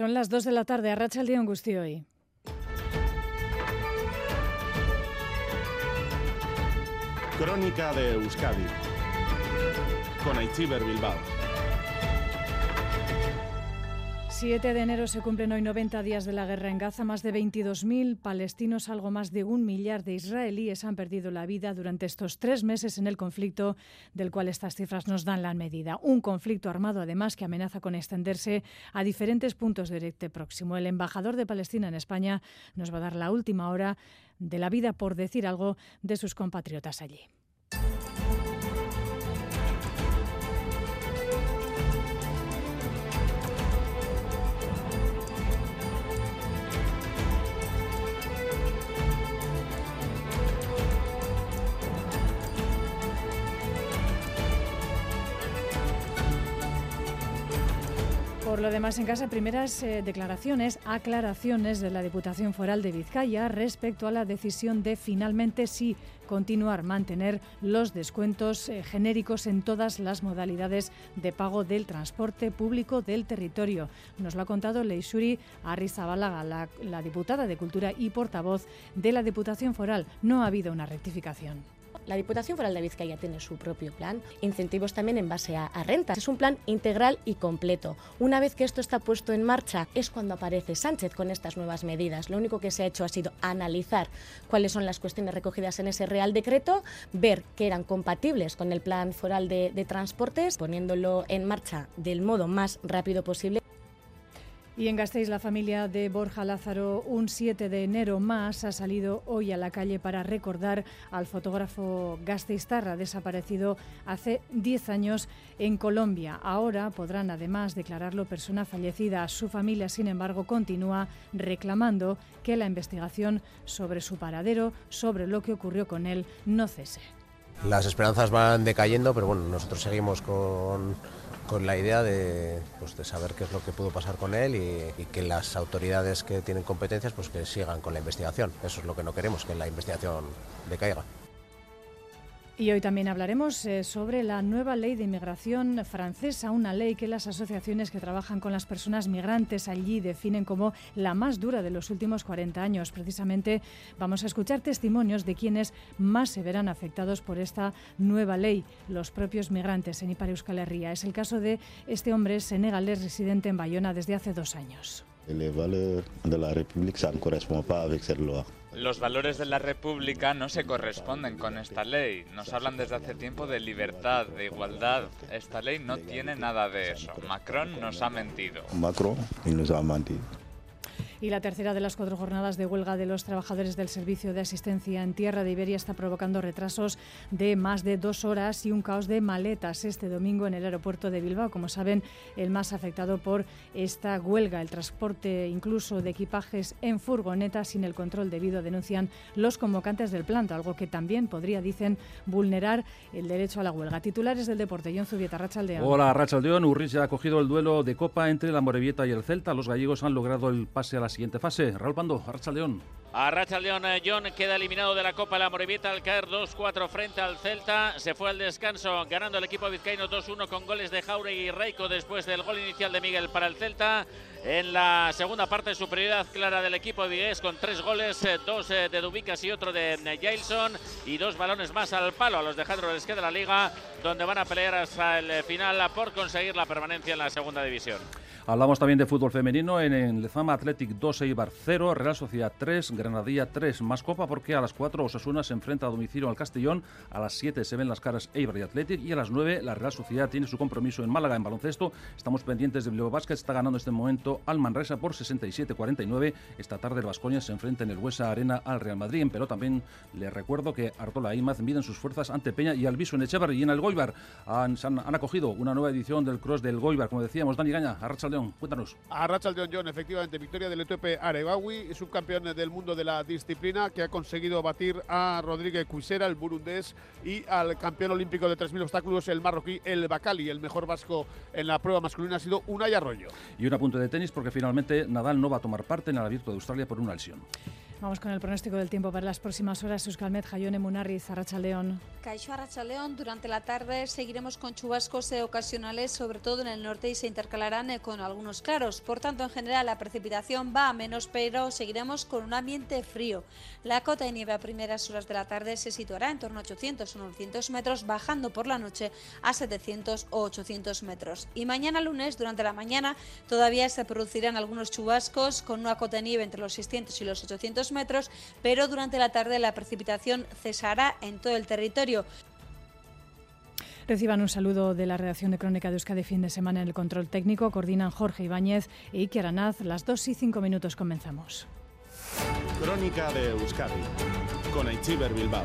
Son las 2 de la tarde, arracha el día angustio hoy. Crónica de Euskadi con Aichiber Bilbao. 7 de enero se cumplen hoy 90 días de la guerra en Gaza. Más de 22.000 palestinos, algo más de un millar de israelíes han perdido la vida durante estos tres meses en el conflicto, del cual estas cifras nos dan la medida. Un conflicto armado, además, que amenaza con extenderse a diferentes puntos de Oriente Próximo. El embajador de Palestina en España nos va a dar la última hora de la vida, por decir algo, de sus compatriotas allí. Por lo demás, en casa, primeras eh, declaraciones, aclaraciones de la Diputación Foral de Vizcaya respecto a la decisión de finalmente sí continuar, mantener los descuentos eh, genéricos en todas las modalidades de pago del transporte público del territorio. Nos lo ha contado Leishuri Arrizabalaga, la, la diputada de Cultura y portavoz de la Diputación Foral. No ha habido una rectificación. La Diputación Foral de Vizcaya tiene su propio plan, incentivos también en base a, a, rentas. Es un plan integral y completo. Una vez que esto está puesto en marcha es cuando aparece Sánchez con estas nuevas medidas. Lo único que se ha hecho ha sido analizar cuáles son las cuestiones recogidas en ese Real Decreto, ver que eran compatibles con el plan foral de, de transportes, poniéndolo en marcha del modo más rápido posible. Y en Gasteiz, la familia de Borja Lázaro, un 7 de enero más, ha salido hoy a la calle para recordar al fotógrafo Gasteiztarra, desaparecido hace 10 años en Colombia. Ahora podrán además declararlo persona fallecida. Su familia, sin embargo, continúa reclamando que la investigación sobre su paradero, sobre lo que ocurrió con él, no cese. Las esperanzas van decayendo, pero bueno, nosotros seguimos con con la idea de, pues, de, saber qué es lo que pudo pasar con él y, que las autoridades que tienen competencias pues que sigan con la investigación. Eso es lo que no queremos, que la investigación decaiga. Y hoy también hablaremos eh, sobre la nueva ley de inmigración francesa, una ley que las asociaciones que trabajan con las personas migrantes allí definen como la más dura de los últimos 40 años. Precisamente vamos a escuchar testimonios de quienes más se verán afectados por esta nueva ley, los propios migrantes en Ipar Euskal Herria. Es el caso de este hombre senegalés residente en Bayona desde hace dos años. Valeurs de la République, ça ne correspond pas avec cette loi. Los valores de la República no se corresponden con esta ley. Nos hablan desde hace tiempo de libertad, de igualdad. Esta ley no tiene nada de eso. Macron nos ha mentido. Macron, il nous a menti. Y la tercera de las cuatro jornadas de huelga de los trabajadores del Servicio de Asistencia en Tierra de Iberia está provocando retrasos de más de dos horas y un caos de maletas este domingo en el aeropuerto de Bilbao. Como saben, el más afectado por esta huelga, el transporte incluso de equipajes en furgonetas sin el control debido, denuncian los convocantes del planto, algo que también podría, dicen, vulnerar el derecho a la huelga. Titulares del deporte, John Zubieta, Rachaldeón. Hola, Rachaldeón. Urris ya ha cogido el duelo de Copa entre la Morevieta y el Celta. Los gallegos han logrado el pase a la siguiente fase. Raúl Pando, Arracha León. Arracha León, John queda eliminado de la Copa La Morevieta al caer 2-4 frente al Celta. Se fue al descanso ganando el equipo vizcaíno 2-1 con goles de Jauregui y Reiko después del gol inicial de Miguel para el Celta. En la segunda parte, superioridad clara del equipo vigués con tres goles, dos de Dubicas y otro de Jailson y dos balones más al palo a los de Jadro queda la liga, donde van a pelear hasta el final por conseguir la permanencia en la segunda división. Hablamos también de fútbol femenino en el Lezama Athletic 2 Eibar 0, Real Sociedad 3, Granadilla 3. Más copa porque a las 4 Osasuna se enfrenta a domicilio al Castellón, a las 7 se ven las caras Eibar y Athletic y a las 9 la Real Sociedad tiene su compromiso en Málaga en baloncesto. Estamos pendientes de Bilbao Basket, está ganando en este momento al Manresa por 67-49. Esta tarde el Vasconia se enfrenta en el Huesa Arena al Real Madrid, pero también le recuerdo que Artola e Imaz miden sus fuerzas ante Peña y Alviso en Echeverri y en el Goibar. Han, han, acogido una nueva edición del Cross del Goibar, como decíamos, Dani Gaña, Arracha León, cuéntanos. Arracha León, John, efectivamente, victoria del etíope Arebawi, subcampeón del mundo de la disciplina, que ha conseguido batir a Rodríguez Cuisera, el burundés, y al campeón olímpico de 3.000 obstáculos, el marroquí, el Bacali. El mejor vasco en la prueba masculina ha sido Unai Arroyo. Y un apunte de tenis, porque finalmente Nadal no va a tomar parte en el Abierto de Australia por una lesión. Vamos con el pronóstico del tiempo para las próximas horas. Euskalmet, Jayone Munarri, León. Caixo León, durante la tarde seguiremos con chubascos ocasionales, sobre todo en el norte, y se intercalarán eh, con algunos claros. Por tanto, en general, la precipitación va a menos, pero seguiremos con un ambiente frío. La cota de nieve a primeras horas de la tarde se situará en torno a 800 o 900 metros, bajando por la noche a 700 o 800 metros. Y mañana lunes, durante la mañana, todavía se producirán algunos chubascos con una cota de nieve entre los 600 y los 800 metros, pero durante la tarde la precipitación cesará en todo el territorio. Reciban un saludo de la redacción de Crónica de Euskadi fin de semana en el control técnico. Coordinan Jorge Ibáñez e Iker Aranaz. Las 2 y 5 minutos comenzamos. Crónica de Euskadi con Aichiber Bilbao.